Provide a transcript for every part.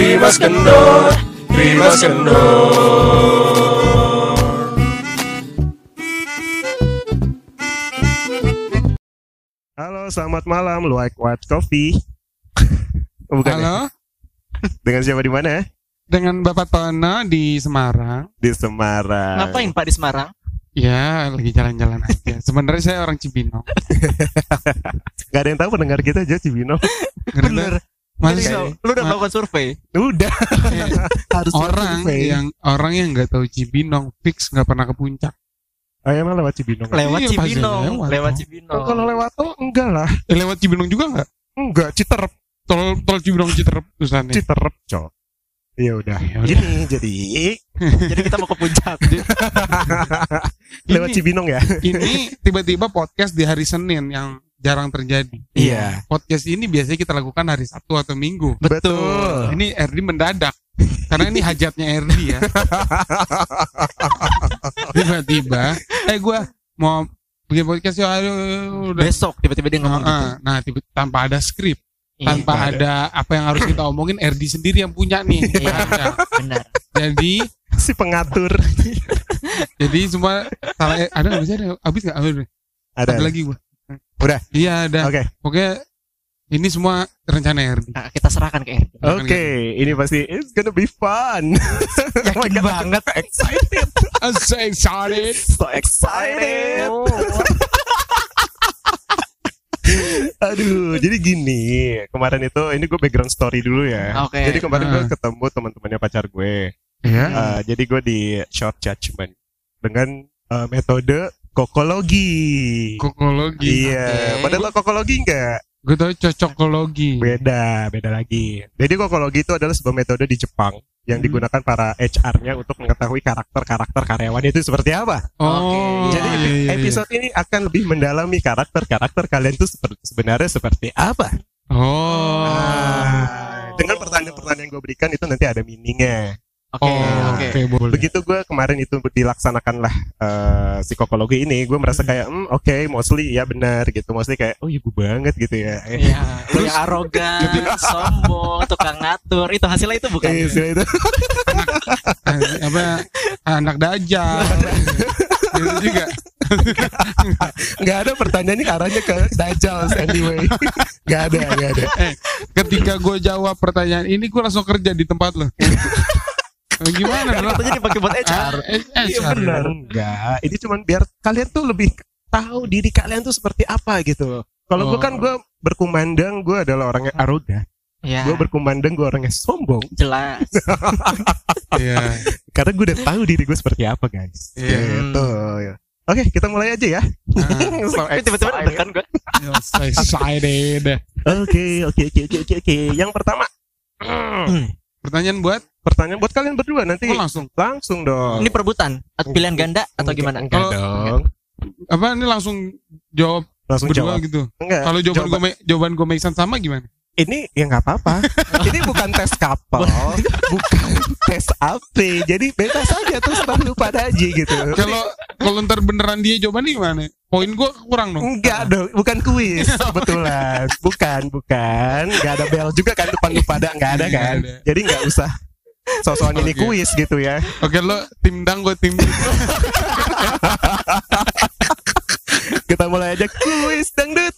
Dimas Kendor, Dimas Kendor. Halo, selamat malam, Like White Coffee. Bukan ya? Halo, Dengan siapa di mana? dengan Bapak Tono di Semarang. Di Semarang. Ngapain Pak di Semarang? Ya, lagi jalan-jalan aja. Sebenarnya saya orang Cibinong. Gak ada yang tahu pendengar kita aja Cibino. Bener. Masa Jadi sih? lu- udah Ma- melakukan survei? Udah. Harus orang survei. yang orang yang nggak tahu Cibinong fix nggak pernah ke puncak. Oh, emang lewat Cibino. Lewat Iya, Cibinong, lewat. lewat Oh, Cibinong. kalau lewat tuh enggak lah. Eh, lewat Cibinong juga nggak? Enggak, Citerep, Tol tol Cibinong Citerep tulisannya. Citerep, cok. Ya udah. Ya udah. Gini jadi Jadi kita mau ke puncak. lewat Ini- Cibinong ya. Ini tiba-tiba podcast di hari Senin yang jarang terjadi. Iya. Podcast ini biasanya kita lakukan hari Sabtu atau Minggu. Betul. Ini Erdi mendadak. Karena ini hajatnya Erdi ya. Tiba-tiba, eh gue mau bikin podcast ya, aduh, udah. Besok tiba-tiba dia ngomong gitu. Nah, nah, tiba tanpa ada skrip, Iya, tanpa ada apa yang harus kita omongin, Erdi sendiri yang punya nih. Iya, benar. jadi, Si pengatur. jadi semua salah eh, ada nggak bisa ada habis nggak? Ada, Ada. ada lagi gue. Udah. Iya ada. Oke. Pokoknya ini semua rencana Erdi. Nah, kita serahkan ke Erdi. Oke, ini pasti it's gonna be fun. Yakin banget. excited. I'm so excited. So excited. Oh. Aduh, jadi gini, kemarin itu ini gue background story dulu ya. Oke. Jadi kemarin gue Ah. ketemu teman-temannya pacar gue. Ya. Eh, jadi gue di short judgment dengan eh, metode kokologi. Kokologi. Iya, Oke. padahal kokologi enggak Gue tau cocokologi. beda, beda lagi. Jadi kokologi itu adalah sebuah metode di Jepang yang Hmm. digunakan para HR-nya untuk mengetahui karakter-karakter karyawan itu seperti apa. Oh, Jadi iya, iya, iya. episode ini akan lebih mendalami karakter-karakter kalian itu seperti sebenarnya seperti apa. Oh. Ah, dengan pertanyaan-pertanyaan yang gue berikan itu nanti ada meaningnya. Oke, Oh, oke. oke, boleh. Begitu gue kemarin itu dilaksanakanlah eh, psikologi ini, gue merasa kayak, hmm, oke, mostly ya benar gitu, mostly kayak, oh ibu banget gitu ya. Iya, lu yang arogan, sombong, tukang ngatur, itu hasilnya itu bukan? eh, istilah itu. Ah, apa anak dajal. Gitu juga. Nggak ada pertanyaannya ke arahnya ke Dajjal anyway. Nggak ada, nggak ada. Eh, ketika gue jawab pertanyaan ini gue langsung kerja di tempat lo. Gimana dong? Katanya dipakai buat HR. Ah, eh, eh, Iya benar. Enggak, ini cuman biar kalian tuh lebih tahu diri kalian tuh seperti apa gitu. Kalau gue Oh. kan gue berkumandang gue adalah orang yang arogan. Ya, Gue berkumandang gue orang yang sombong. jelas. Iya. Karena gue udah tahu diri gue seperti apa guys. Iya. Gitu. Oke kita mulai aja ya. Ah, So tiba-tiba excited. deg-degan gue. excited. Oke oke oke oke oke oke. Yang pertama. Pertanyaan buat Pertanyaan buat kalian berdua nanti oh, langsung. langsung dong. Ini perebutan atau pilihan ganda atau gimana? Enggak Kalau- dong. Apa ini langsung jawab Langsung berdua jawab. gitu. Enggak. Kalau jawaban Jawaban- gue jawaban gue make sense sama gimana? Ini ya nggak apa-apa. ini bukan tes kapal, bukan tes AP. Jadi bebas aja terus lu pada aja gitu. Kalau kalau ntar beneran dia jawabannya gimana? Poin gue kurang dong. Enggak dong, bukan kuis kebetulan. Bukan, bukan. Enggak ada bel juga kan depan lu pada enggak ada Nggak kan. ada. Jadi enggak usah sosokan ini Oke. kuis gitu ya. Oke lo tim dang gue tim Kita mulai aja kuis dangdut.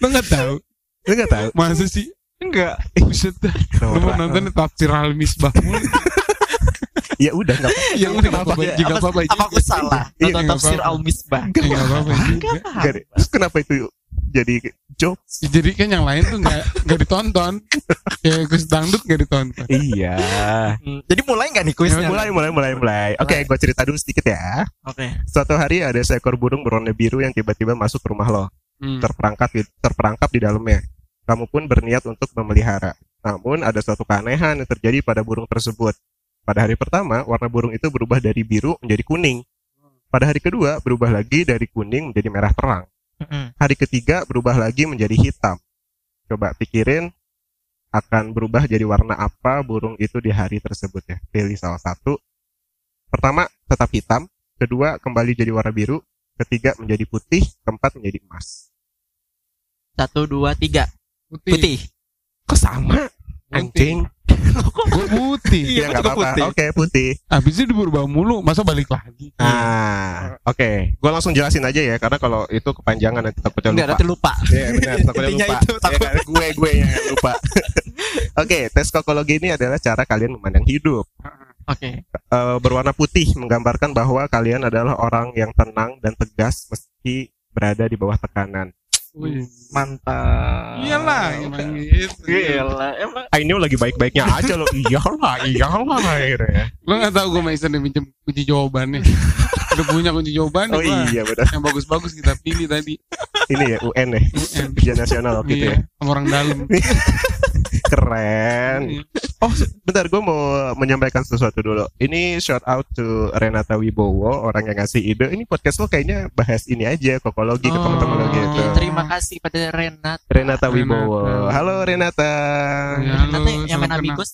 Lo nggak tahu? Lu enggak tahu? Masa sih? Enggak. Buset dah. Lo mau nonton tafsir al misbah mulu. Ya udah enggak apa-apa. Ya udah nggak apa-apa. Jika Apa, apa-apa. apa aku salah? Iya, Nonton nggak tafsir apa-apa. Al-Misbah. Ya, nggak apa-apa juga. Enggak deh. Terus kenapa itu jadi jokes? Jadi kan yang lain tuh nggak nggak ditonton. Ya Gus dangdut nggak ditonton. Iya. Hmm, Jadi mulai nggak nih kuisnya? Mulai mulai mulai mulai. Oke, gua cerita dulu sedikit ya. Oke. Suatu hari ada seekor burung berwarna biru yang tiba-tiba masuk ke rumah lo. Hmm. terperangkap di, terperangkap di dalamnya. Kamu pun berniat untuk memelihara. Namun ada suatu keanehan yang terjadi pada burung tersebut. Pada hari pertama, warna burung itu berubah dari biru menjadi kuning. Pada hari kedua, berubah lagi dari kuning menjadi merah terang. Hari ketiga, berubah lagi menjadi hitam. Coba pikirin akan berubah jadi warna apa burung itu di hari tersebut ya. Pilih salah satu. Pertama, tetap hitam. Kedua, kembali jadi warna biru. Ketiga, menjadi putih. Keempat, menjadi emas. Satu, dua, tiga. Putih. Putih. Kok sama? Anjing. Gue putih. Iya, Ya nggak apa-apa. putih. Oke, putih. Habis itu berubah mulu, masa balik lagi? Ah, oke. Gua langsung jelasin aja ya karena kalau itu kepanjangan nanti takutnya Enggak, lupa. nanti lupa. Iya benar, takutnya Intinya lupa. itu, takut. kan? gue gue yang lupa. Oke, tes kokologi ini adalah cara kalian memandang hidup. Oke. Eh, berwarna putih menggambarkan bahwa kalian adalah orang yang tenang dan tegas meski berada di bawah tekanan. Wih. Mantap. Iyalah, emang gitu. Gila, emang Ah, ini lagi baik-baiknya aja loh. Iyalah, iyalah akhirnya. Lo gak tau gue Mason yang pinjem kunci jawabannya. Udah punya kunci jawabannya. Oh gua. iya benar. Yang bagus-bagus kita pilih tadi. Ini ya UN ya. UN. Ujian nasional waktu itu ya. Iya, sama orang dalam. Keren. Iya. Oh, bentar gue mau menyampaikan sesuatu dulu. Ini shout out to Renata Wibowo, orang yang ngasih ide. Ini podcast lo kayaknya bahas ini aja, kokologi ke teman-teman lo Oh. gitu. Terima kasih pada Renat. Renata Wibowo. Renata. Halo Renata. Ya, Renata halo, yang main. Amigos.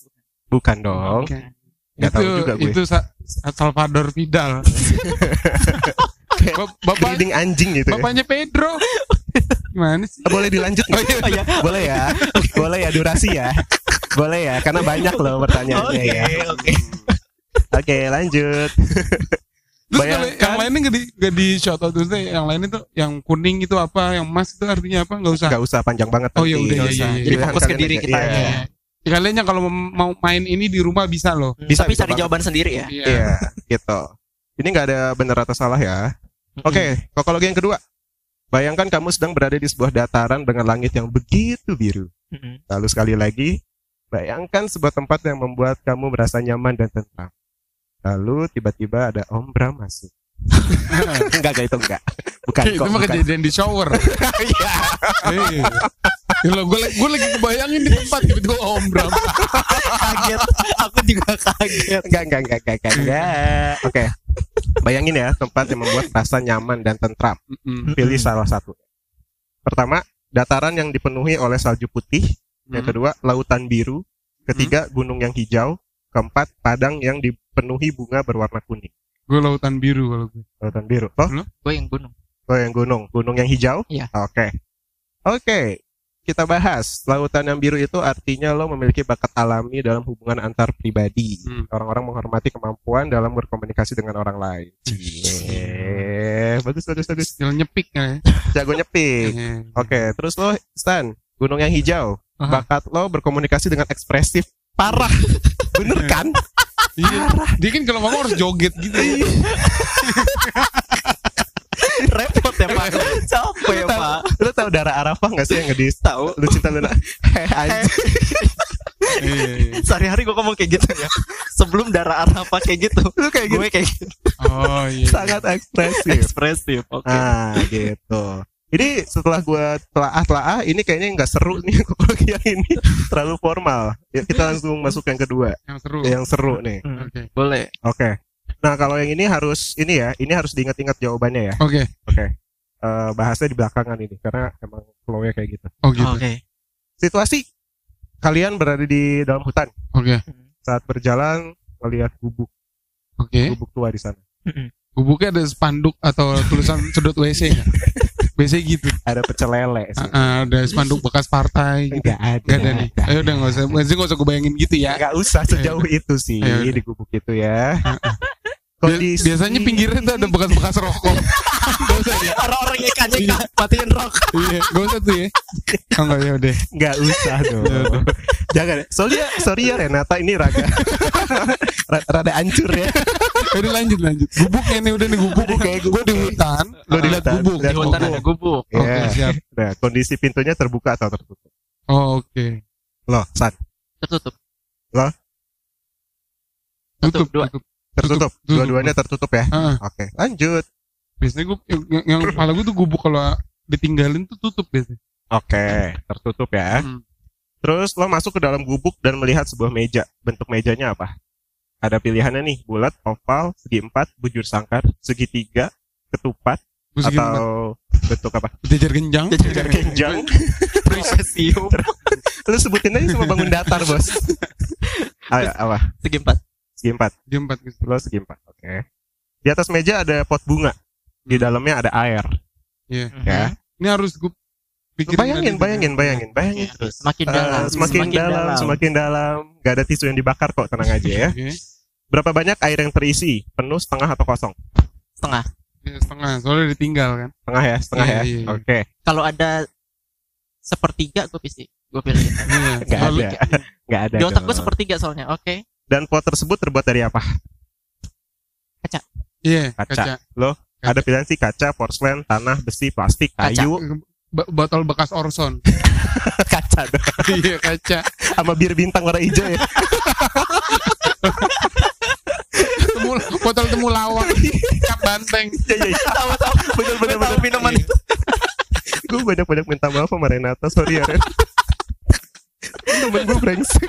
Bukan dong. Oke. Nggak itu tahu juga gue. itu Sa- Salvador Vidal. Bap- Bapak Breeding anjing gitu ya. bapaknya Pedro. Gimana sih? Ah, Boleh dilanjut nggak? Oh iya. Boleh ya. Boleh ya durasi ya. Boleh ya, karena banyak loh pertanyaannya Oke, ya. oke. Oke, lanjut. Terus kalau Bayangkan- yang lainnya gak di, gak di shout out terus deh. Yang lain itu yang kuning itu apa, yang emas itu artinya apa? Gak usah. Gak usah panjang banget Oh, ya udah, iya, iya, iya. Jadi Pilihan fokus ke diri aja. kita Iya. aja. Ya, kalian yang kalau mau main ini di rumah bisa loh. Bisa, Tapi bisa cari banget. jawaban sendiri ya. Iya, gitu. Ini nggak ada benar atau salah ya. Oke, kokologi yang kedua. Bayangkan kamu sedang berada di sebuah dataran dengan langit yang begitu biru. Lalu sekali lagi, bayangkan sebuah tempat yang membuat kamu merasa nyaman dan tentram. Lalu tiba-tiba ada Om Bram masuk. enggak, enggak itu enggak. Bukan itu kok. mah bukan. kejadian di shower. Iya. Iya. Gila, gue lagi, gue lagi kebayangin di tempat gitu Om Bram. Kaget. Aku juga kaget. Enggak, enggak, enggak, enggak, enggak, enggak. Oke. Bayangin ya, tempat yang membuat rasa nyaman dan tentram. Mm-mm. Pilih salah satu. Pertama, dataran yang dipenuhi oleh salju putih. Yang kedua, lautan biru. Ketiga, gunung yang hijau. Keempat, padang yang dipenuhi bunga berwarna kuning. Gue lautan biru kalau gue. Lautan biru. Oh, Gue yang gunung. oh yang gunung. Gunung yang hijau? Iya. Oke. Oke. Kita bahas. Lautan yang biru itu artinya lo memiliki bakat alami dalam hubungan antar pribadi. Hmm. Orang-orang menghormati kemampuan dalam berkomunikasi dengan orang lain. Cie. Bagus, bagus, bagus. Skill nyepik ya. Jago nyepik. Iya. Oke, terus lo Stan, gunung yang hijau. Aha. Bakat lo berkomunikasi dengan ekspresif parah. Bener kan? Iya. Dia kan kalau ngomong harus joget gitu. Ya Pak. Capek ya Tahu- Pak. Lo tau darah Arafah gak sih yang ngedis? Tahu. Lu cinta Luna. Heh anjing. Iya, iya. Sehari-hari gue ngomong kayak gitu ya. Sebelum darah Arafah kayak gitu. Lu kayak gitu. Gue kayak gitu. Oh iya. Sangat ekspresif. Ekspresif. Oke. Ah, gitu. Ini setelah gua telaah-telaah, ini kayaknya nggak seru nih kokologi yang ini terlalu formal. Ya, kita langsung masuk yang kedua, Yang seru. yang seru nih. Hmm, Oke. Boleh. Oke. Nah, kalau yang ini harus ini ya, ini harus diingat-ingat jawabannya ya. Oke. Oke. Eh, bahasnya di belakangan ini karena emang flow-nya kayak gitu. Oh gitu. Oke. Situasi kalian berada di dalam hutan Oke. saat berjalan melihat gubuk, Oke. gubuk tua di sana. Gubuknya ada spanduk atau tulisan sudut WC nggak? Biasanya gitu. Ada pecel lele sih. Ah, ah, ada spanduk bekas partai gitu. Enggak ada. Gak ada nih. Ayo udah nggak usah, nggak usah, nggak usah gue bayangin gitu ya. Enggak usah sejauh itu sih Ayo, di gubuk itu ya. Bi- Biasanya pinggirnya tuh ada bekas-bekas rokok. Gak usah ya. Orang-orang yang kanyek matiin rok. Iya, gak usah tuh ya. Oh enggak ya udah. nggak usah dong. Ya. Jangan. Soalnya sorry ya Renata ini raga ra- rada hancur ya. Udah lanjut lanjut. Gubuknya nih udah nih gubuk. Kayak Gue di hutan. Lo di hutan, gubuk. Di hutan ada gubuk. Oke Iya. siap. Nah, kondisi pintunya terbuka atau tertutup? Oh, Oke. Loh, San, Tertutup. Tutup dua. tutup. Tertutup. Tutup. Dua-duanya tertutup ya. Ah, Oke, lanjut. biasanya gue yang, yang, kepala gue tuh gubuk kalau ditinggalin tuh tutup biasanya. Oke, tertutup ya. Hmm. Terus lo masuk ke dalam gubuk dan melihat sebuah meja. Bentuk mejanya apa? Ada pilihannya nih, bulat, oval, segi empat, bujur sangkar, segitiga, ketupat, Gue segini Pak. atau bentuk apa? Jajar genjang. Jajar genjang. Presium. Lu sebutin aja semua bangun datar, bos. Ayo, apa? Segi empat. Segi empat. Jam 4 gitu. Lo segi empat, oke. Di atas meja ada pot bunga. Di dalamnya ada air, Iya. ya. Ini harus gue Pikirin bayangin, bayangin, bayangin, bayangin terus. Semakin Eh, dalam, semakin, dalam, semakin dalam. Gak ada tisu yang dibakar kok, tenang aja ya. Oke. Berapa banyak air yang terisi? Penuh, setengah atau kosong? setengah. Ya, setengah, soalnya ditinggal kan. Setengah ya, setengah Iya, ya. iya, iya. Oke, Kalau ada sepertiga gue pasti gue pilih. Iya, nggak ada, nggak ada. Di otak gue sepertiga soalnya. Oke. Dan pot tersebut terbuat dari apa? Iya, Kaca. kaca. Loh, Kaca. ada pilihan sih kaca, porselen, tanah, besi, plastik, Kaca. kayu, Ba- botol bekas Orson. kaca dong. iya, kaca. Sama bir bintang warna hijau ya. Temu, botol temulawak. Cap banteng. Iya, iya, iya. Tahu tahu. Bener, bener, Tahu bener. minuman itu. gue banyak-banyak minta maaf sama Renata, sorry ya Ren. Temen gue brengsek.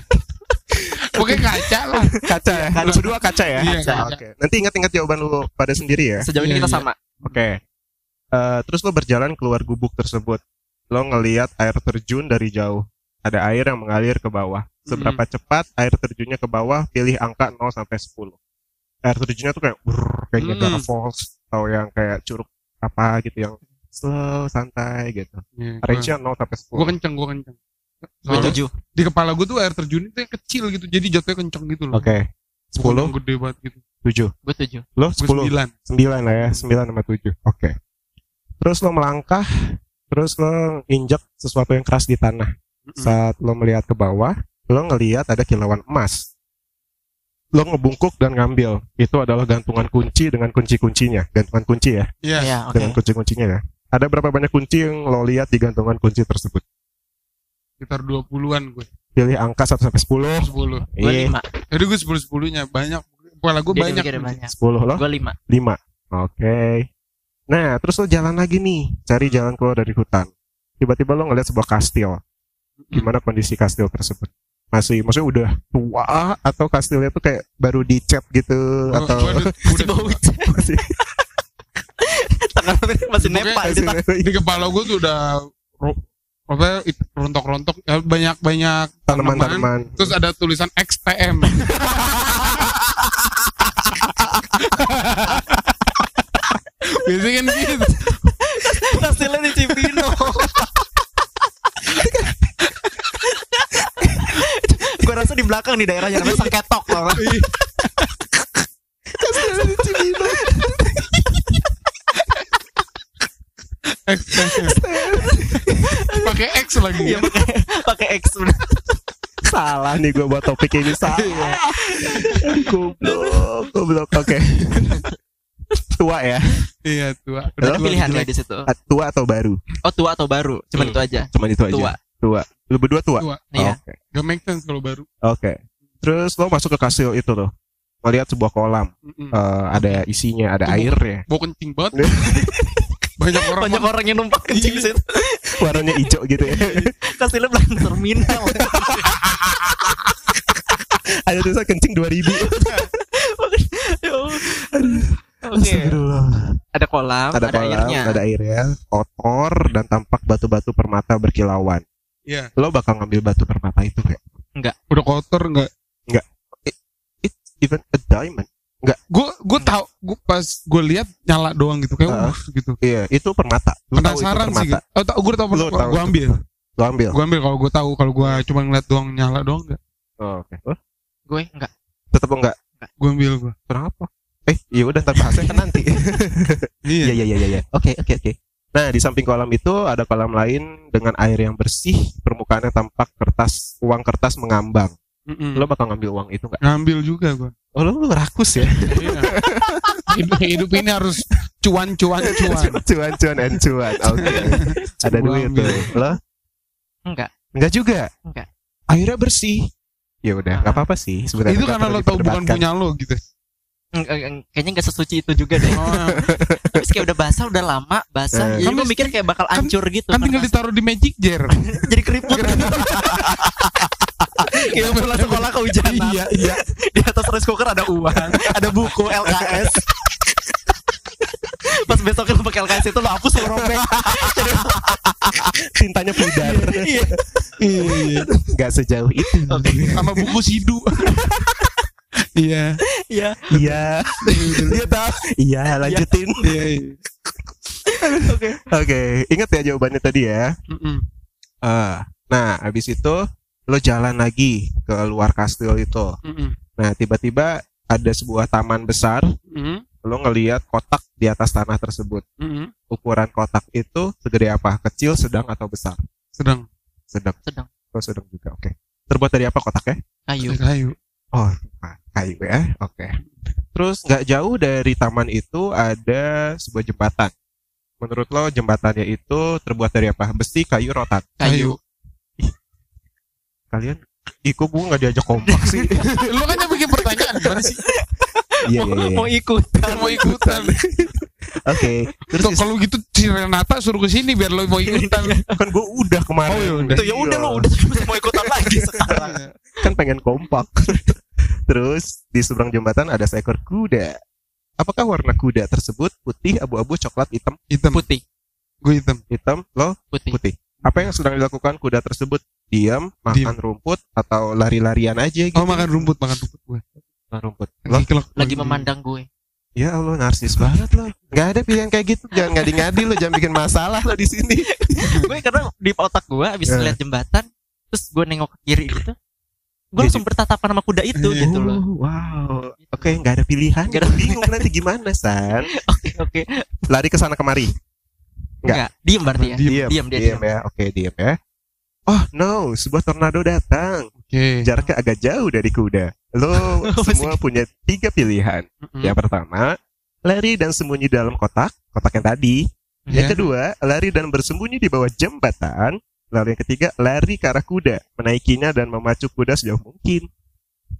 Oke, kaca lah. Kaca ya? Lu berdua kaca ya? Iya, Kaca, kaca. Oke. Nanti ingat-ingat jawaban lu pada sendiri ya. Sejauh ini Iya, kita iya. sama. Oke. Eh, terus lo berjalan keluar gubuk tersebut. Lo ngeliat air terjun dari jauh. Ada air yang mengalir ke bawah. Seberapa cepat air terjunnya ke bawah, pilih angka 0 sampai 10. Air terjunnya tuh kayak brrr, kayak Hmm. Niagara Falls atau yang kayak curug apa gitu yang slow, santai gitu. Gua- Range-nya 0 sampai 10. Gua kenceng, gua kenceng. Gue Soalnya tujuh. di kepala gua tuh air terjun itu yang kecil gitu, jadi jatuhnya kenceng gitu loh. Oke. Bukan 10, yang gede banget gitu. 7. Gue tujuh. Lo Gua 10. sembilan. 9 lah ya, 9 sama 7. Oke. Terus lo melangkah, terus lo injak sesuatu yang keras di tanah. Saat lo melihat ke bawah, lo ngelihat ada kilauan emas. Lo ngebungkuk dan ngambil. Itu adalah gantungan kunci dengan kunci-kuncinya. Gantungan kunci ya, Iya. Iya, oke. dengan kunci-kuncinya ya. Ada berapa banyak kunci yang lo lihat di gantungan kunci tersebut? Sekitar 20-an gue. Pilih angka 1 sampai 10. 10. Gue Iya, lima. Jadi gue 10-10-nya banyak. Kepala gue banyak. banyak. 10 lo. Gue lima. 5. Oke. Nah, terus lo jalan lagi nih, cari jalan keluar dari hutan. Tiba-tiba lo ngeliat sebuah kastil. Gimana kondisi kastil tersebut? Masih, maksudnya udah tua atau kastilnya tuh kayak baru dicat gitu Gua- atau udah- Masih udah- masih Tangan masih nepa di di kepala gue tuh udah apa it- rontok-rontok ya, banyak-banyak tanaman-tanaman. terus ada tulisan XTM biasanya kan gitu Hasilnya di Cipino. Gue rasa di belakang di daerah yang namanya Sangketok loh. XTM pakai X lagi Iya pakai X. Salah nih gue buat topik ini salah. goblok, goblok. Oke. tua ya? iya tua Ada Ada pilihan ya di situ. Ah, Tua atau baru? Oh tua atau baru? Cuman Hmm. itu aja. Cuman itu aja. Tua. Tua. Lu berdua tua? tua Iya. Oke. gak make sense kalau baru Oke. Terus lo masuk ke kastil itu loh. Melihat sebuah kolam. Mm-mm. Eh, ada isinya, ada Tunggu. airnya. bau kencing banget banyak orang Banyak orang yang numpang kencing di situ. Warnanya hijau gitu ya. Kasihnya belakang terminal. ada tulisan kencing 2000. Ya Allah. Oke. Ada kolam, Ada, ada, kolam, airnya. ada airnya, kotor dan tampak batu-batu permata berkilauan. Iya. Lo bakal ngambil batu permata itu kayak udah kotor nggak even a diamond. Gue gue tau gue pas gue lihat nyala doang gitu kayak uh, gitu Iya, itu permata. Lu tahu itu penasaran sih permata. gitu. oh, gue tau Lu tahu gue itu. ambil Lo ambil. gue ambil kalau gue tahu kalau gue cuma ngeliat doang nyala doang enggak Oh, Oke. Lo Gue enggak. tetap enggak. gue ambil gue Kenapa? Eh, iya udah ntar bahasnya kan nanti. Iya, iya iya, iya, iya. Oke, oke, oke. Nah, di samping kolam itu ada kolam lain dengan air yang bersih, permukaannya tampak kertas, uang kertas mengambang. Mm-mm. Lo bakal ngambil uang itu nggak? ngambil juga gue Oh, lo, lo rakus ya? Iya. hidup, hidup ini harus cuan cuan cuan cuan, cuan, and cuan. Oke. ada Gua duit tuh. Lo? Enggak. Enggak juga. Enggak. Airnya bersih. Ya udah, nggak apa-apa sih. Sebenarnya itu nggak karena lo tau bukan punya lo gitu Enggak, enggak, Kayaknya enggak sesuci itu juga deh. oh, Terus kayak udah basah, udah lama basah. Eh. Jadi Kan gue mikir kayak bakal kan- hancur gitu. kan tinggal ditaruh di magic jar jadi keriput. Kayak pulang sekolah kehujanan. iya iya Di atas rice cooker ada uang, ada buku LKS. Pas besoknya lu pakai LKS itu lu hapus lu robek. Jadi Tintanya pudar. iya. iya Nggak sejauh itu. sama buku sidu iya Iya. Iya. Iya tahu. Iya, lanjutin. iya iya. Oke. Oke, ingat ya jawabannya tadi ya. Mm-mm. Ah, nah, habis itu lo jalan lagi ke luar kastil itu. Mm-mm. Nah, tiba-tiba ada sebuah taman besar, Mm-mm. lo ngelihat kotak di atas tanah tersebut. Mm-mm. Ukuran kotak itu segede apa? Kecil, sedang atau besar? sedang Sedang. Sedang. Oh, sedang juga. Oke. Terbuat dari apa kotaknya? Kayu. kayu Oh, kayu ya. Oke. Terus nggak jauh dari taman itu ada sebuah jembatan. Menurut lo jembatannya itu terbuat dari apa? Besi, kayu, rotan. Kayu. Kalian Iko gue nggak diajak kompak sih. lu kan yang bikin pertanyaan gimana sih Iya iya iya. Mau ikut. mau ikutan Oke. Terus Tuh, kalau gitu si Renata suruh ke sini biar lo mau ikutan kan gue udah kemarin. Oh, ya udah. Tuh ya udah lo udah mau ikutan lagi sekarang. Kan pengen kompak. Terus di seberang jembatan ada seekor kuda. Apakah warna kuda tersebut putih, abu-abu, coklat, hitam? hitam Putih. gue hitam Hitam, lo Putih. putih. Apa yang sedang dilakukan kuda tersebut? Diam, makan rumput, atau lari-larian aja gitu? oh makan rumput makan rumput gue Makan rumput. Lagi kelok Lagi memandang gue. ya Allah narsis banget lo. Gak ada pilihan kayak gitu. Jangan ngadi-ngadi lo, jangan bikin masalah lo di sini. gue karena di otak gue abis Eh. lihat jembatan, terus gue nengok ke kiri gitu. Gue Jadi- langsung bertatapan sama kuda itu Eh. gitu loh. Oh, wow. Oke, nggak ada pilihan. Nggak ada Bingung nanti gimana, San? Oke oke. Lari ke sana kemari. Nggak. Enggak, diem berarti ya. Diem. Diam dia diam diam. ya. Oke, diam ya. Oh no, sebuah tornado datang. oke Jaraknya agak jauh dari kuda. Lo semua punya tiga pilihan. Mm-mm. Yang pertama, lari dan sembunyi dalam kotak, kotak yang tadi. Yang Ya. kedua, lari dan bersembunyi di bawah jembatan. Lalu yang ketiga, lari ke arah kuda, menaikinya dan memacu kuda sejauh mungkin.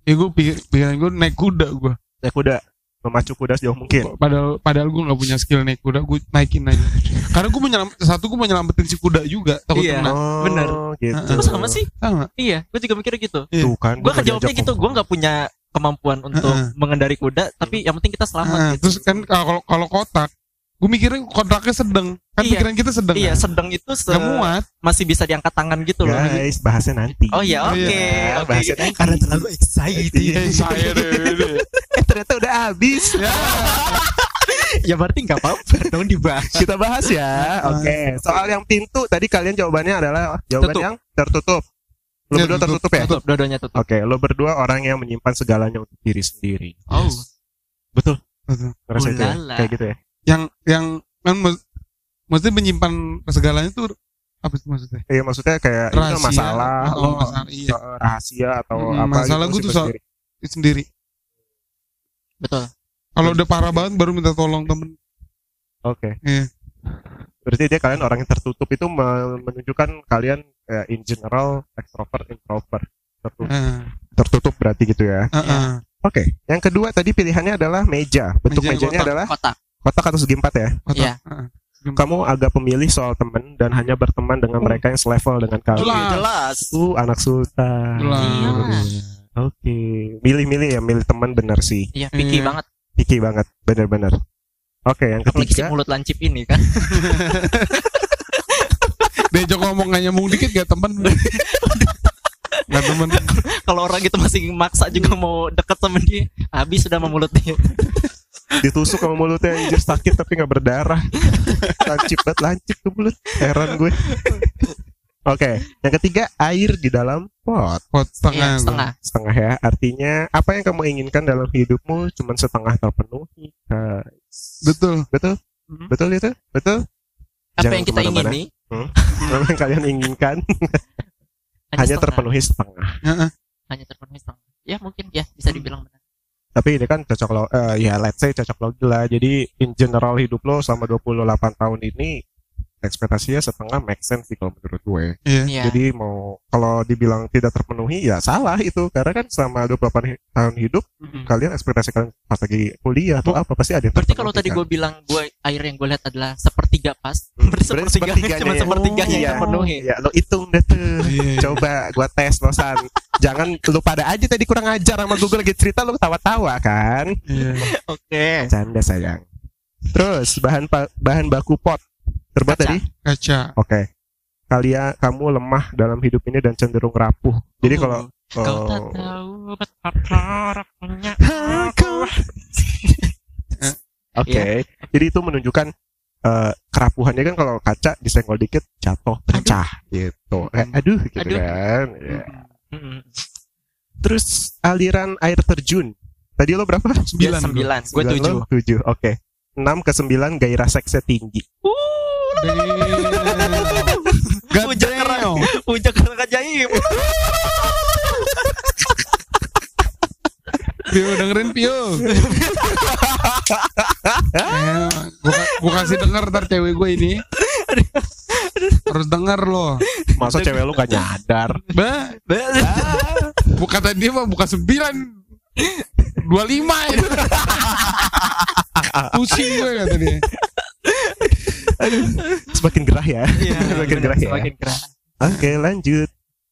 ya gue pikir pikiran gue naik kuda gue Naik kuda, memacu kuda sejauh mungkin. padahal padahal gue nggak punya skill naik kuda gue naikin aja karena gue menyelam satu gue mau nyelamatin si kuda juga takut Iya. kena Oh, bener. Gitu. Sama sih? sama Iya, gue juga mikirnya gitu. Tuh kan, Gue gua kejawabnya gitu, gue nggak punya kemampuan untuk Heeh. mengendari kuda, tapi yang penting kita selamat. Nah, gitu. terus kan kalau kalau kotak gue mikirnya kotaknya sedang kan Iya. pikiran kita sedang iya, kan? sedang itu se- nggak muat masih bisa diangkat tangan gitu loh. Guys, bahasnya nanti. Oh iya, Oh, oke, iya. oke. Bahasnya nanti. Karena terlalu excited. Iya, deh. Eh, ternyata udah habis. ya ya berarti nggak apa-apa dong dibahas. Kita bahas ya. Oke. Soal yang pintu tadi kalian jawabannya adalah jawaban Tutup. yang tertutup. Lo Ya, berdua tutup. tertutup ya? Tutup, dua-duanya tutup. Oke, lo berdua orang yang menyimpan segalanya untuk diri sendiri. Oh, Betul. Betul. Ngerasa itu ya? Kayak gitu ya? Yang yang kan mesti menyimpan segalanya itu apa sih maksudnya Iya, maksudnya kayak itu Rahasia. masalah, Oh, lo masalah, iya. rahasia atau Hmm, apa masalah gitu gue tuh simpan soal- sendiri. sendiri betul. kalau udah parah banget baru minta tolong temen Oke. Iya. Berarti dia kalian orang yang tertutup itu me- menunjukkan kalian eh, in general extrovert introvert. Tertutup, Heeh. tertutup berarti gitu ya. Heeh. Oke. Yang kedua tadi pilihannya adalah meja. Bentuk Meja mejanya kotak. adalah Kotak. Kotak atau segi empat ya. Kotak. Iya. Heeh. Kamu agak pemilih soal teman dan hanya berteman dengan mereka yang selevel dengan kamu. Jelas. Jelas. Uh, anak sultan. Jelas. Iya. Oke. Milih-milih ya, milih teman benar sih. Iya, picky Iya. banget. Picky banget, benar-benar. Oke, yang Apalagi si ketiga. mulut lancip ini kan. diajak ngomong nggak nyambung dikit gak temen nggak temen Kalau orang itu masih maksa juga mau deket sama dia, habis sudah sama mulut dia. Ditusuk sama mulutnya anjir sakit tapi nggak berdarah. Lancip banget lancip tuh mulut. Heran gue. Oke yang ketiga air di dalam pot. Pot setengah Iya, setengah. setengah ya artinya apa yang kamu inginkan dalam hidupmu cuma setengah terpenuhi guys. betul. Betul? Mhm. betul itu? Betul? Apa Jangan yang kita ingini? Apa yang kalian inginkan? Hanya setengah. terpenuhi setengah. Heeh. Hanya terpenuhi setengah. Ya mungkin ya bisa dibilang benar. Tapi ini kan cocok lo eh, ya let's say cocok logi lah jadi in general hidup lo selama 28 tahun ini ekspektasinya setengah make sense sih kalau menurut gue iya Iya. Jadi mau kalau dibilang tidak terpenuhi ya salah itu karena kan selama 28 hi- tahun hidup Mm-mm. kalian ekspektasi kalian pas lagi kuliah atau apa pasti ada yang Berarti kalau tadi kan? gue bilang gue air yang gue lihat adalah sepertiga pas, Hmm, berarti sepertiga cuma ya. sepertiganya Iya. yang terpenuhi. ya lo hitung deh tuh. Iya. Coba gua tes losan. Jangan lu pada aja tadi kurang ajar sama Google lagi cerita lu ketawa-tawa kan. Iya. Oke. Canda sayang. Terus bahan bahan baku pot terbuat Kaca. dari kaca Oke. Kalian kamu lemah dalam hidup ini dan cenderung rapuh. Jadi Uh, kalau kau tak oh, tahu betapa Oke. Iya. Jadi itu menunjukkan eh, kerapuhannya kan kalau kaca disenggol dikit jatuh pecah gitu. Eh, aduh gitu Aduh. kan. Ya. Mm-mm. Terus aliran air terjun. Tadi lo berapa? Sembilan. Sembilan. Gue Sembilan tujuh. lo? Tujuh. Oke. 6 ke 9 gairah seksnya tinggi. Puncak kerang. Puncak kerang ajaib. Pio dengerin Pio. eh, gua, gua kasih denger ntar cewek gue ini. Harus denger loh. Masa cewek lu gak nyadar? Ba, bukan tadi mah bukan sembilan. Dua lima ya. Pusing gue kata dia. Semakin gerah ya. Iya, Semakin gerah ya. Semakin gerah. Oke, lanjut.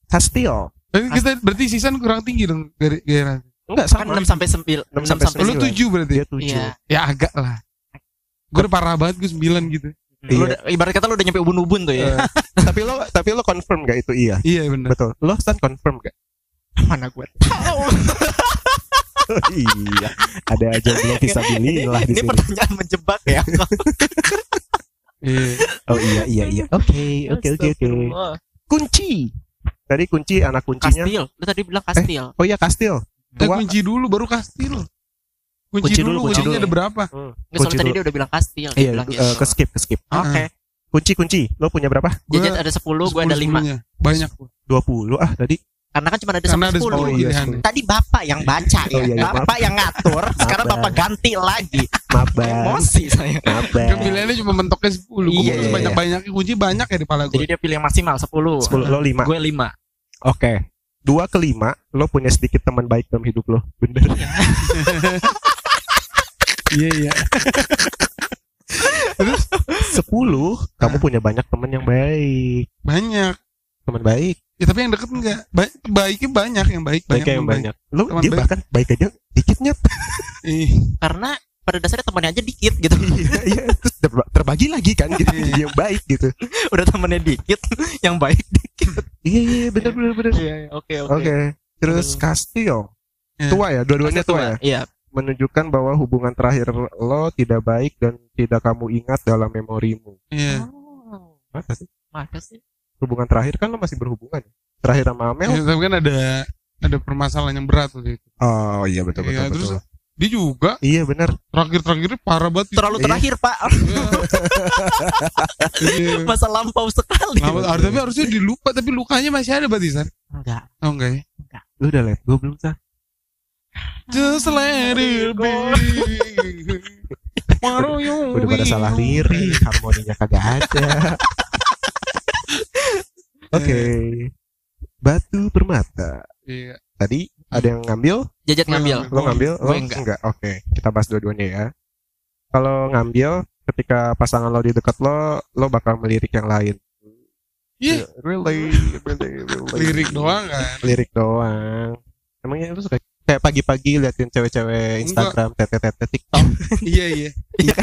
Castillo. Tapi kita berarti sisan kurang tinggi dong dari gairah. Enggak Kan sama. 6 sampai 9. 6 sampai Lu Sembilan. tujuh berarti. Dia 7. Iya. Ya agak lah. Gue udah parah banget gue sembilan gitu. Lu Iya. udah, ibarat kata lu udah nyampe ubun-ubun tuh ya. tapi lo tapi lo confirm gak itu iya? Iya benar. Betul. Lo Stan confirm gak? Mana gue iya. Ada aja yang belum bisa lah di Ini sini. pertanyaan menjebak ya. Iya. Oh iya iya iya. Oke oke oke oke. Kunci. Tadi kunci anak kuncinya. Kastil. Lu tadi bilang kastil. Oh iya kastil. Eh, Tua. kunci dulu baru kastil. Kunci, Kunci dulu, dulu, kunci kuncinya dulu. ada berapa? Hmm. Nggak, soalnya Kunci tadi dulu. dia udah bilang kastil. Dia Iya, bilang eh, gitu. ke skip ke skip. Oke. Kunci kunci. Lo punya berapa? Gua ada 10, gue ada 5. sepuluh-sepuluhnya. Banyak. gua. 20 ah tadi. Karena kan cuma ada Karena ada sampai 10. sepuluh iya, pilihan. sepuluh. Tadi Bapak yang baca Oh, ya. iya, iya, Bapak yang ngatur, sekarang. Bapak ganti lagi. Maaf. Emosi saya. Maaf. Kan pilihannya cuma mentoknya 10 Gue Iya, mau iya, banyak-banyak kunci banyak ya di pala Jadi gue dia pilih yang maksimal 10. 10 lo 5. Gue 5. Oke. Dua ke lima, lo punya sedikit teman baik dalam hidup lo. Bener. Iya iya Sepuluh, kamu punya banyak teman yang baik. Banyak Teman baik. Ya tapi yang deket enggak ba Baiknya banyak Yang baik banyak yang baik. banyak. Lo Teman dia baik. bahkan baik aja dikitnya. Ih, Karena pada dasarnya temannya aja dikit gitu. Iya, iya. Terus ter- terbagi lagi kan gitu. Yang baik gitu. Udah temannya dikit, yang baik dikit. Iya iya bener bener bener. Iya, oke Oke. Terus Hmm. Castillo. Ya. Tua ya, dua-duanya tua ya. Iya. Menunjukkan bahwa hubungan terakhir lo tidak baik dan tidak kamu ingat dalam memorimu. Iya Oh, Masa sih? masa sih? Hubungan terakhir kan lo masih berhubungan. ya? Terakhir sama Amel. Ya, Tapi kan ada Ada permasalahan yang berat waktu itu Oh iya betul betul Iya, betul. terus Dia juga Iya benar. Terakhir-terakhirnya parah banget Terlalu Iya. terakhir, Pak. Iya. Masa lampau sekali. Ah, tapi harusnya dilupa tapi lukanya masih ada berarti San Enggak. oh enggak ya Lu udah let go belum sah? just let it be you Udah pada salah lirik, harmoninya kagak ada. Oke. Batu permata. iya Tadi ada yang ngambil, Jajat ngambil. lo ngambil, lo Gue enggak. Oke, kita bahas dua-duanya ya. Kalau ngambil, ketika pasangan lo di dekat lo, lo bakal melirik yang lain. Iya. Really, really, really. lirik doang kan Lirik doang. Emangnya lu suka kayak pagi-pagi liatin cewek-cewek Instagram, tete-tete TikTok. iya iya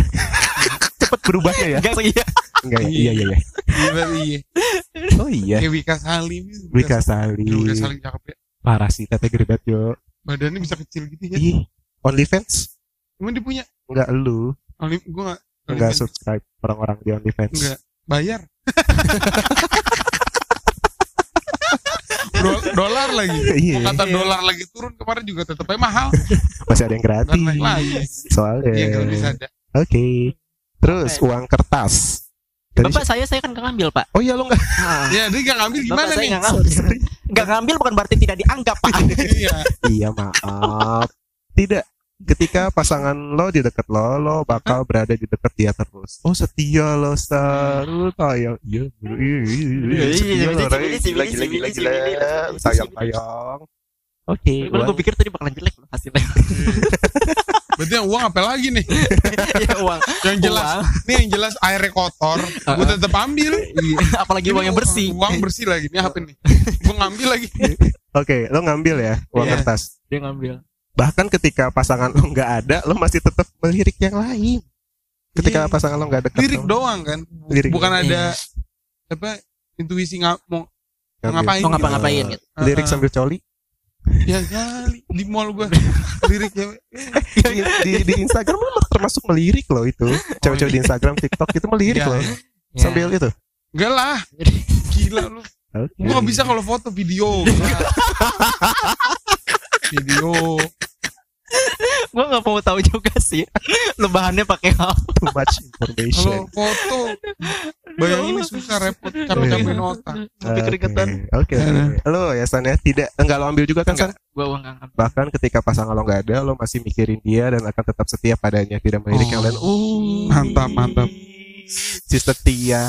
Cepet berubahnya ya? Enggak iya. Enggak ya? Iya. Iya, iya, iya. iya iya Oh iya. kayak Wika Salim Wika Sali. Wika Salim cakep ya Parah sih, tete gede banget, yo. badannya bisa kecil gitu ya Ih, OnlyFans? emang dia punya Enggak lu. Olim gue nggak Enggak subscribe orang-orang di OnlyFans. Enggak. bayar Do- dolar lagi Iya. Mau kata dolar lagi turun kemarin juga tetap aja mahal Masih ada yang gratis. Soalnya. iya kalau bisa ada Oke. Terus Oke. uang kertas. Tadi Bapak saya saya kan nggak ngambil, Pak. Oh iya lo enggak Ah. ya dia nggak ngambil gimana Bapak saya nih nggak ngambil. Nggak ngambil bukan berarti tidak dianggap, Pak. iya Iya maaf. Tidak. Ketika pasangan lo di dekat lo, lo bakal berada di dekat dia terus. Oh setia lo saru tayang. Iya, iya, iya, iya, Iya, iya, iya, iya, Gila, iya, gila, iya, gila, gila. iya, iya, Sayang, sayang. Oke. Padahal gue pikir tadi bakalan jelek loh hasilnya. Berarti yang uang apa lagi nih Iya uang. yang jelas Uang. nih yang jelas airnya kotor gue tetap ambil Apalagi uang yang bersih. uang bersih lagi nih apa nih gue ngambil lagi Oke, lo ngambil ya uang Iya. kertas. Dia ngambil. Bahkan ketika pasangan lo nggak ada, lo masih tetap melirik yang lain. Ketika Iya. pasangan lo nggak dekat, lirik lo doang kan Lirik bukan doang. ada apa intuisi nggak mau ngapain Mau ngapa-ngapain gitu. gitu. Uh-uh. Lirik sambil coli. Ya kali di mall gua lirik cewek. di, di, di Instagram lu termasuk melirik loh itu cewek-cewek di Instagram TikTok itu melirik Ya, loh ya. Sambil itu Enggak lah. Gila lu. Oke. Gua bisa kalau foto video. video. Gua nggak mau tahu juga sih. Lu bahannya pakai apa? too much information Kalau foto bayangin ini susah repot capek-capek nota. Tapi keringetan. Oke, oke. Lo ya San ya tidak enggak lo ambil juga kan San? Gua uang nggak ngambil. Bahkan ketika pasangan lo nggak ada, lo masih mikirin dia dan akan tetap setia padanya, tidak melirik yang lain. Uh, Mantap, mantap. si setia.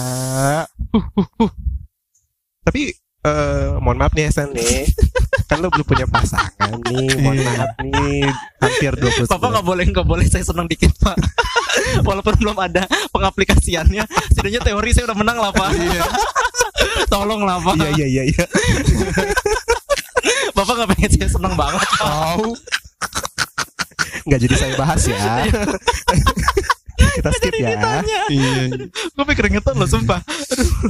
Tapi eh mohon maaf nih San nih, kan lo belum punya pasangan nih, mohon Iya. maaf nih, hampir 20 Bapak nggak boleh nggak boleh saya senang dikit pak. Walaupun belum ada pengaplikasiannya, setidaknya teori saya udah menang lah pak. Tolong lah pak. Iya iya iya iya. Bapak nggak pengen saya senang banget. Pak. Tahu. Nggak jadi saya bahas ya. Kita skip ya. Iya. Gue pengen keringetan loh sumpah.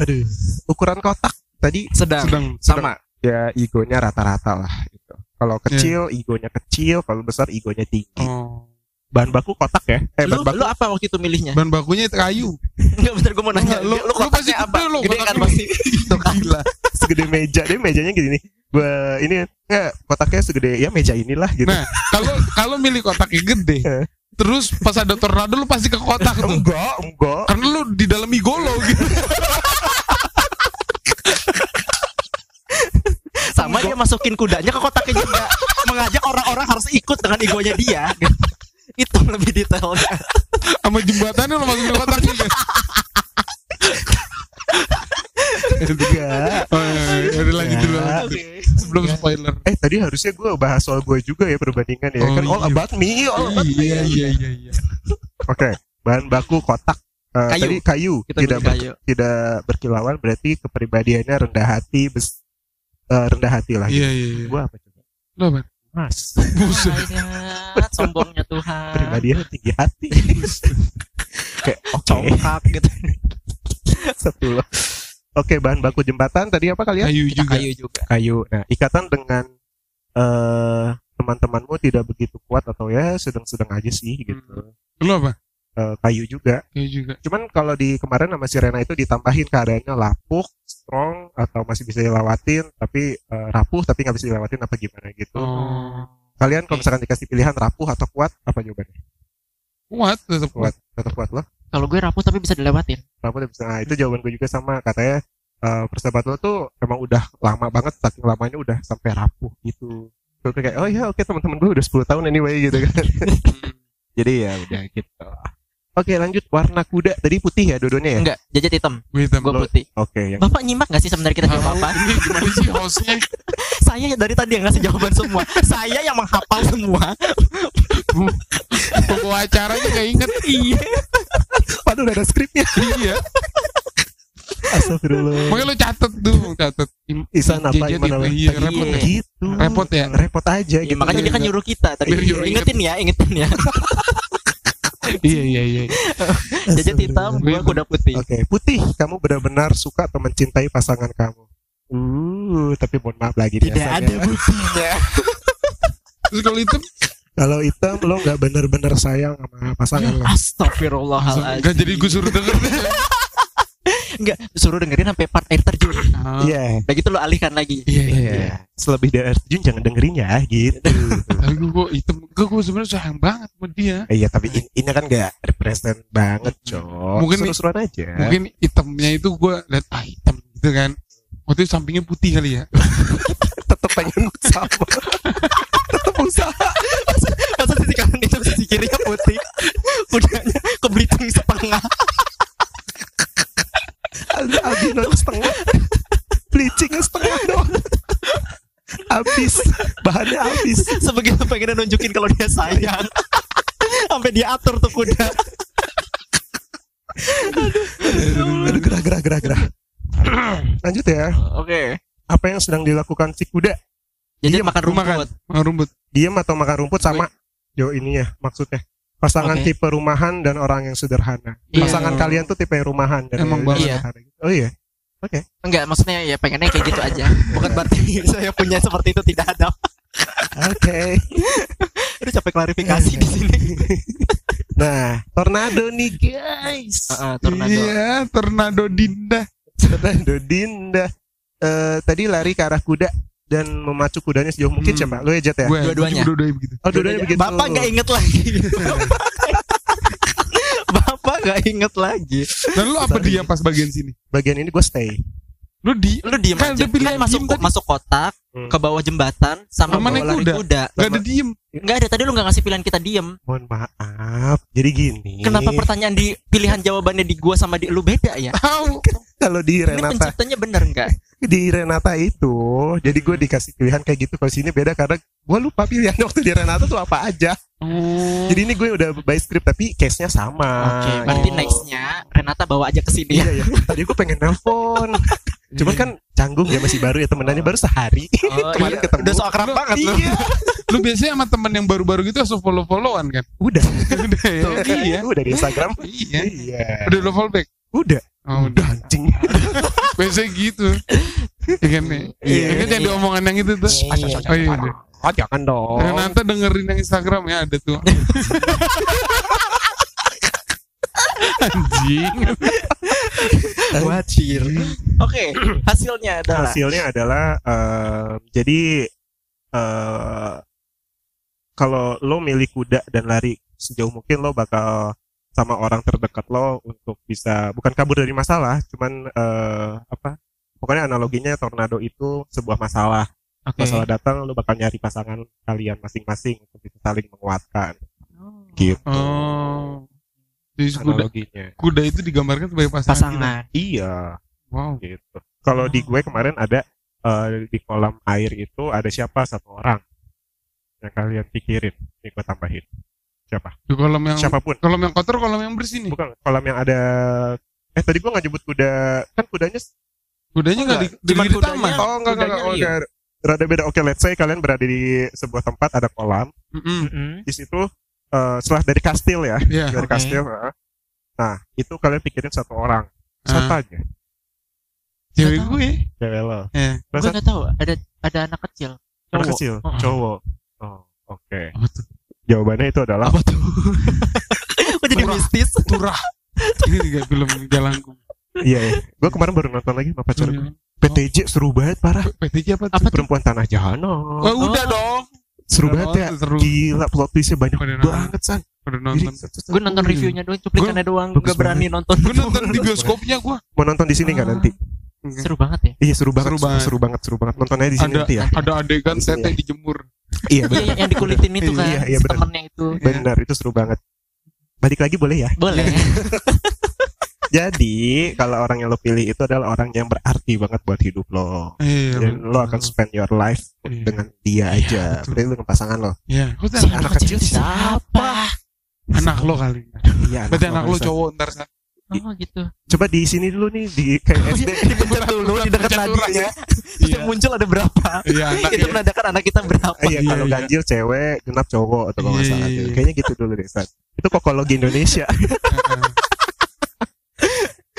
Aduh. Ukuran kotak tadi Sedang. Sedang sama ya egonya rata-rata lah gitu. Kalau Iya. kecil egonya kecil, kalau besar egonya tinggi. Oh. Bahan baku kotak ya? Eh Lu, bahan baku lu apa waktu itu milihnya? Bahan bakunya itu kayu. Enggak bentar gue mau nanya. Lu- Lu, lu pasti apa? gede lu, Gede kan pasti. Tuh kan. Gila. segede meja, dia mejanya gini nih. Gua ini enggak kotaknya segede ya meja inilah gitu. Nah, kalau kalau milih kotaknya gede, Eh. terus pas ada tornado lu pasti ke kotak tuh. enggak, enggak. Karena lu di dalam igolo gitu. Sama dia masukin kudanya ke kotaknya juga. Mengajak orang-orang harus ikut dengan egonya dia. Itu lebih detailnya. Sama jembatannya lu masukin ke kotak juga. Enggak. Oh, iya, iya. Dulu. Ya. lanjut dulu. Sebelum spoiler. Eh tadi harusnya gue bahas soal gue juga ya perbandingan ya Oh, kan all iya. about me, all about me. Iya, iya, iya, iya. Oke, bahan baku kotak. Eh, Kayu. Tadi kayu Kita tidak beli ber- kayu. tidak berkilauan berarti kepribadiannya rendah hati, bes- eh, rendah hati lah. Iya, iya, iya. Gue apa coba? Lu apa? Mas, Buset. Sombongnya Tuhan. pribadiannya tinggi hati. Kayak oke, Congkak gitu. satu loh. Oke, bahan baku jembatan tadi apa kalian? Kayu juga. kayu juga. Kayu. Nah, ikatan dengan eh teman-temanmu tidak begitu kuat atau ya sedang-sedang aja sih gitu. Lu apa? Eh, kayu juga. Kayu juga. Cuman kalau di kemarin sama si Rena itu ditambahin keadaannya lapuk, strong atau masih bisa dilewatin, tapi eh, rapuh tapi nggak bisa dilewatin apa gimana gitu. Oh. Kalian kalau misalkan dikasih pilihan rapuh atau kuat, apa jawabannya? Kuat, tetap kuat. Kuat, tetap kuat loh. Kalau gue rapuh tapi bisa dilewatin. Rapuh tetap bisa. Nah, itu jawaban gue juga sama. Katanya eh, persahabatan lo tuh emang udah lama banget, saking lamanya udah sampai rapuh gitu. Gue kayak, oh ya oke teman-teman gue udah 10 tahun anyway gitu kan. Jadi ya udah gitu. Oke lanjut warna kuda tadi putih ya dua-duanya ya. Enggak, jajet hitam. Gue hitam. Gue putih. Oke yang Bapak nyimak gak sih sebenarnya kita jawab apa? Ini gimana sih hostnya? Saya dari tadi yang ngasih jawaban semua. Saya yang menghafal semua. Pokok acaranya gak inget. Iya. Padahal udah ada skripnya. Iya. Astagfirullah. Makanya lu catet tuh, catet. Isan apa gimana? itu, Iya, repot ya. Gitu. Repot ya? Repot aja Ya, gitu. makanya dia kan nyuruh kita tadi. Biar nyuruh Ingetin ya, ingetin ya. Iya, iya, iya. Jajet hitam, gue kuda putih. Oke, putih. Kamu benar-benar suka atau mencintai pasangan kamu. Uh, tapi mohon maaf lagi Tidak biasanya. ada buktinya. Terus kalau hitam, Kalau hitam lo nggak benar-benar sayang sama pasangan lo. Astagfirullahaladzim. gak jadi gue suruh denger. Enggak, suruh dengerin sampai part air terjun. Ah, Iya. Udah gitu lo alihkan lagi. Iya, iya. Iya. Selebih dari air terjun jangan dengerin ya gitu. Tapi gue gue hitam, gue gue sebenarnya sayang banget sama dia. Eh, Iya, tapi in- ini kan nggak represent banget, cok. Mungkin- seru-seruan aja. Mungkin hitamnya itu gue liat ah hitam gitu kan. Waktu itu sampingnya putih kali ya. tetap pengen sama. tetap usaha. Masa sisi kanan itu sisi kirinya putih. Kudanya ke Belitung setengah. Ada albino setengah. Bleachingnya setengah doang. Habis. Bahannya habis. Sebegitu pengen nunjukin kalau dia sayang. Sampai dia atur tuh kuda. Aduh, gerah, gerah, gerah, gerah. Lanjut ya. Oke. Apa yang sedang dilakukan si kuda? Jadi Diem, makan kan, rumput. makan rumput. Diam atau makan rumput sama? Jo ini ya maksudnya. Pasangan Oke. tipe rumahan dan orang yang sederhana. Iya. Pasangan kalian tuh tipe rumahan dan Emang yang banget. sederhana gitu. Oh iya. Enggak, maksudnya ya pengennya kayak gitu aja. Bukan berarti saya punya seperti itu tidak ada. Oke. Udah capek klarifikasi di sini. Nah, tornado nih guys. Heeh, tornado. Iya, tornado Dinda. Tornado Dinda. Eh tadi lari ke arah kuda dan memacu kudanya sejauh mungkin Hmm. siapa? Lu ya Jet ya? Gue Dua-duanya. Dua-duanya begitu. Oh, dua-duanya begitu. Bapak nggak inget lagi. Bapak nggak inget lagi. Dan lu apa dia pas bagian sini? Bagian ini gue stay. Lu di Lu diem Kan aja. Kan masuk diem tadi. masuk kotak Hmm. ke bawah jembatan sama bawa lari kuda. kuda. Gak ada diem. Nggak ada tadi lu nggak ngasih pilihan kita diem. Mohon maaf. Jadi gini. Kenapa pertanyaan di pilihan jawabannya di gua sama di lu beda ya? Tahu. kalau di Ini Renata penciptanya bener nggak? Di Renata itu jadi gue dikasih pilihan kayak gitu kalau sini beda karena gue lupa pilihan waktu di Renata tuh apa aja Oh. jadi ini gue udah by script tapi case nya sama Oke, berarti gitu. nextnya Renata bawa aja ke sini ya. iya ya tadi gue pengen nelpon cuman kan canggung ya masih baru ya temenannya baru sehari Oh, kemarin iya. ketemu Udah so akrab banget lu. iya Lu biasanya sama temen yang baru-baru gitu langsung follow-followan kan? udah Udah ya. Tuh, Iya. udah di Instagram Iya. iya Udah lo follow back. udah Oh, udah udah. anjing Biasanya gitu. Iya kan nih. Iya. Iya kan yang diomongan yang itu tuh. Iya. Oh iya. iya. oh jangan dong Renata dengerin yang Instagram ya ada tuh. Anjing. Wajir. Oke, hasilnya adalah hasilnya adalah eh, jadi eh kalau lo milih kuda dan lari sejauh mungkin lo bakal sama orang terdekat lo untuk bisa bukan kabur dari masalah cuman eh, apa pokoknya analoginya tornado itu sebuah masalah Oke. masalah datang lo bakal nyari pasangan kalian masing-masing untuk bisa saling menguatkan gitu Oh. Jadi kuda, analoginya kuda itu digambarkan sebagai pasangan. kita. Pasangan. iya Wow. gitu. Kalau di gue kemarin ada eh, di kolam air itu ada siapa satu orang yang kalian pikirin, ini gue tambahin. Siapa? Di kolam yang Siapa pun. kolam yang kotor, kolam yang bersih nih. Bukan kolam yang ada. Eh tadi gue nggak nyebut kuda, kan kudanya. Kudanya Oh, nggak di, Cuman di, di kudanya. taman. Oh enggak enggak, enggak. Oke, Rada beda. Oke, let's say kalian berada di sebuah tempat ada kolam. Mm-mm. Mm-mm. Di situ eh, setelah dari kastil ya, Iya. dari Oke. kastil. heeh. Nah itu kalian pikirin satu orang. Satu Ah. aja, Cewek gue. cewek lo. Ya. Gue nggak tahu ada ada anak kecil. anak Cowok. kecil, Oh. cowok. Oh, oke. Apa tuh? Jawabannya itu adalah Apa tuh? Kok jadi mistis? Turah. Ini juga film jalanku. Iya, iya. gue kemarin baru nonton lagi sama pacar gue. PTJ seru banget parah. PTJ apa tuh? Apa tuh? Perempuan Tanah Jahanam. Oh, udah dong. seru Udah banget ya. Seru. Gila plot twistnya banyak Pada nonton. banget san. Udah Jadi, nonton. Gue nonton reviewnya doang, cuplikannya doang. Gak berani nonton. Gue nonton di bioskopnya gue. mau nonton di sini nggak Ah. nanti? Seru banget ya. Iya seru banget, Seru seru, banget. seru banget, seru banget. Nontonnya di sini Ada nanti ya. ada adegan tete ya. dijemur. Iya Iya, benar, yang- yang dikulitin itu kan. Iya, iya, bener. temennya itu. benar itu seru banget. Balik lagi boleh ya. Boleh. Jadi kalau orang yang lo pilih itu adalah orang yang berarti banget buat hidup lo. Iya. Dan lo akan spend your life Iya. dengan dia aja. betul. Berarti lo dengan pasangan lo. Iya. Kok Si anak, anak kecil siapa? anak lo kali. Iya. Berarti anak lo San. cowok ntar. Oh gitu. Coba di sini dulu nih di kayak SD. Dipencet dulu di dekat Pencet nadi lurus. ya. Iya. Muncul ada berapa? Iya anak. Itu menandakan anak kita berapa. Iya, Iya, kalau iya. ganjil cewek, genap cowok atau kalau Iya, salah. iya, iya. Kayaknya gitu dulu deh, San. Itu kokologi Indonesia.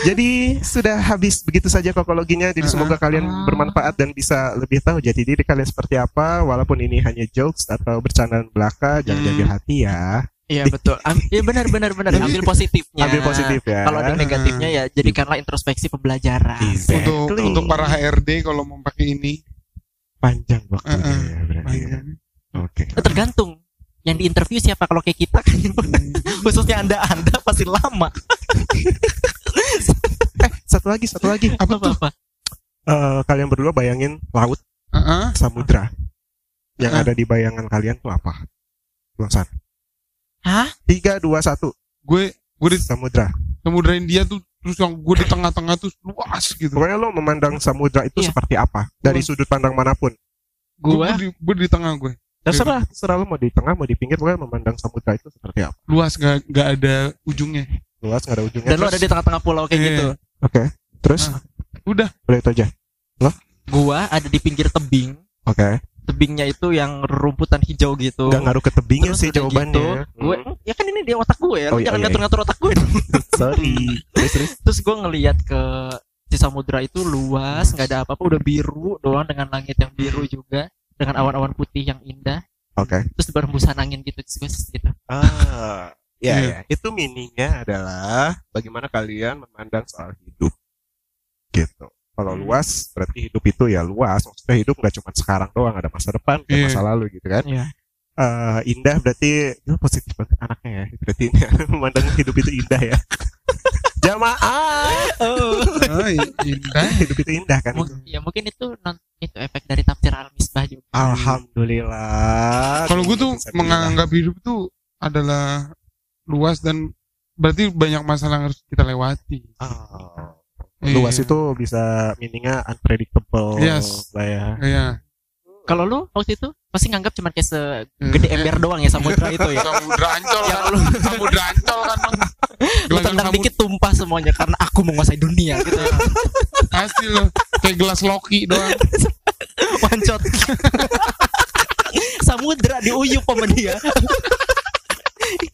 Jadi sudah habis begitu saja kokologinya. Jadi Uh-uh. semoga kalian Ah. bermanfaat dan bisa lebih tahu jati diri kalian seperti apa. Walaupun ini hanya jokes atau bercandaan belaka, jangan Hmm. diambil hati ya. Iya betul. Am- Iya benar benar benar. Ambil positifnya. Ambil positif ya. Kalau ada negatifnya ya jadikanlah introspeksi pembelajaran. Exactly. Untuk untuk para HRD kalau mau pakai ini. panjang waktunya Uh-uh. ya, berarti ya. Oke. Eh, Tergantung yang diinterview siapa kalau kayak kita kan khususnya anda anda pasti lama Eh, satu lagi, satu lagi. Apa tuh? apa Eh, kalian berdua bayangin laut, Heeh. samudra. Yang Uh-uh. ada di bayangan kalian tuh apa? Belum San. Hah Tiga, dua, satu. Gue gue di Samudra. Samudra India tuh terus yang gue di tengah-tengah tuh luas gitu. Pokoknya lo memandang samudra itu Iya. seperti apa dari Gua- sudut pandang mana pun. Gue gua di, gue di tengah gue. Terserah, terserah lo mau di tengah, mau di pinggir, pokoknya memandang samudra itu seperti apa. Luas gak, gak ada ujungnya. Luas nggak ada ujungnya. dan lo Terus- ada di tengah-tengah pulau kayak Iya. gitu Oke. Terus Ah. Udah. udah itu aja. gua ada di pinggir tebing Oke. Tebingnya itu yang rumputan hijau gitu Nggak ngaruh ke tebingnya Terus sih jawabannya. gitu, gue Hmm. ya kan ini di otak gue ya Oh, iya, jangan iya, ngatur-ngatur otak gue dong. Sorry. terus terus. terus gue ngelihat ke si samudra itu luas nggak ada apa-apa udah biru doang dengan langit yang biru juga dengan awan-awan putih yang indah Oke. terus berembusan angin gitu terus gue gitu Ah, ya, Iya. ya. Itu meaningnya adalah bagaimana kalian memandang soal hidup. Gitu. Kalau Hmm. luas, berarti hidup itu ya luas. Maksudnya hidup nggak cuma sekarang doang, ada masa depan, ada Iya. masa lalu gitu kan. Iya. Eh, indah berarti itu positif banget anaknya ya. Berarti ini memandang hidup itu indah ya. Jamaah, Oh, indah. hidup itu indah kan. Mung- ya mungkin itu non itu efek dari tafsir al misbah juga Alhamdulillah. Kalau gue tuh Bisa menganggap hidup tuh adalah luas dan berarti banyak masalah yang harus kita lewati. Oh. Iya. Luas itu bisa meaningnya unpredictable Yes. lah ya. Iya. kalau lu waktu itu pasti nganggap cuma kayak segede Hmm. ember doang ya samudra itu ya Samudra ancol Yang kan. Samudra ancol kan. Bang. lu tendang dikit tumpah semuanya karena aku menguasai dunia gitu ya Pasti loh. Kayak gelas Loki doang. wancot samudra diuyup sama dia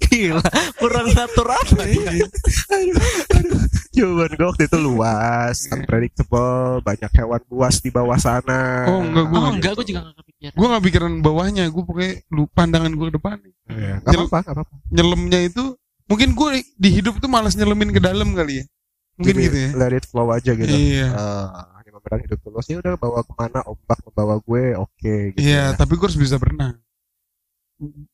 gila kurang natural Jawaban gue waktu itu luas, unpredictable, banyak hewan buas di bawah sana. Oh enggak gue. oh enggak gue juga gak kepikiran Gue gak pikiran bawahnya. Gue pokoknya lu pandangan gue ke depan. Iya, nggak apa-apa. Nyelemnya itu mungkin gue di hidup tuh malas nyelemin ke dalam kali ya. Mungkin Jadi, gitu ya. Let it flow aja gitu. Iya. Eh, hanya memandang hidup tulus ya udah bawa ke mana ombak membawa gue oke gitu. Iya, ya. tapi gue harus bisa berenang.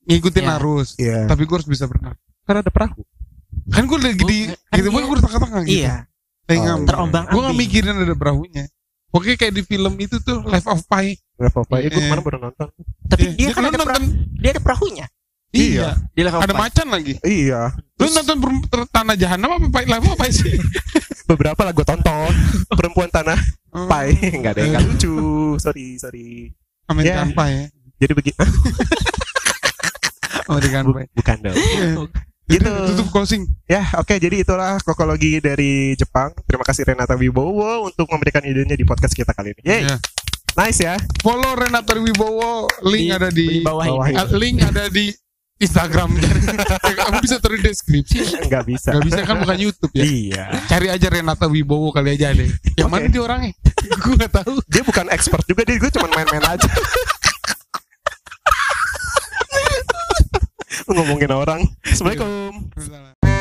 Ngikutin Iya. arus. Iya. Tapi gue harus bisa berenang. Karena ada perahu. Kan gue lagi di Kan gitu, iya. gue di tengah-tengah gitu. iya Lagi Oh, terombang Gue gak mikirin ada perahunya. Oke kayak di film itu tuh Life of Pi. Nggak apa-apa. Eh, gue Iya. kemarin baru nonton. tapi Iya. dia kan Lu ada nonton. perahu dia ada perahunya Iya. di level Ada empat. macan lagi. Iya. Lu nonton Tanah Jahanam apa Pi? Life of Pi sih? Beberapa lah gue tonton. Perempuan tanah Oh. pai. Nggak ada yang lucu. Sorry, sorry. American Ya. Ya. Jadi begitu. American Pie. Bukan dong. Iya. Gitu. Tutup closing. Ya, oke. jadi itulah kokologi dari Jepang. Terima kasih Renata Wibowo untuk memberikan idenya di podcast kita kali ini. Yeay, Iya. nice ya. Follow Renata Wibowo. Link Di- ada di, di bawah ini. bawah. Link ada di Instagram. Kamu bisa taruh di deskripsi. Nggak bisa. Gak bisa kan bukan YouTube ya. Iya. Cari aja Renata Wibowo kali aja deh. Yang Oke. mana dia orangnya? Gue gak tahu. Dia bukan expert juga, dia gue cuma main-main aja. Ngomongin orang. Assalamualaikum. Salah.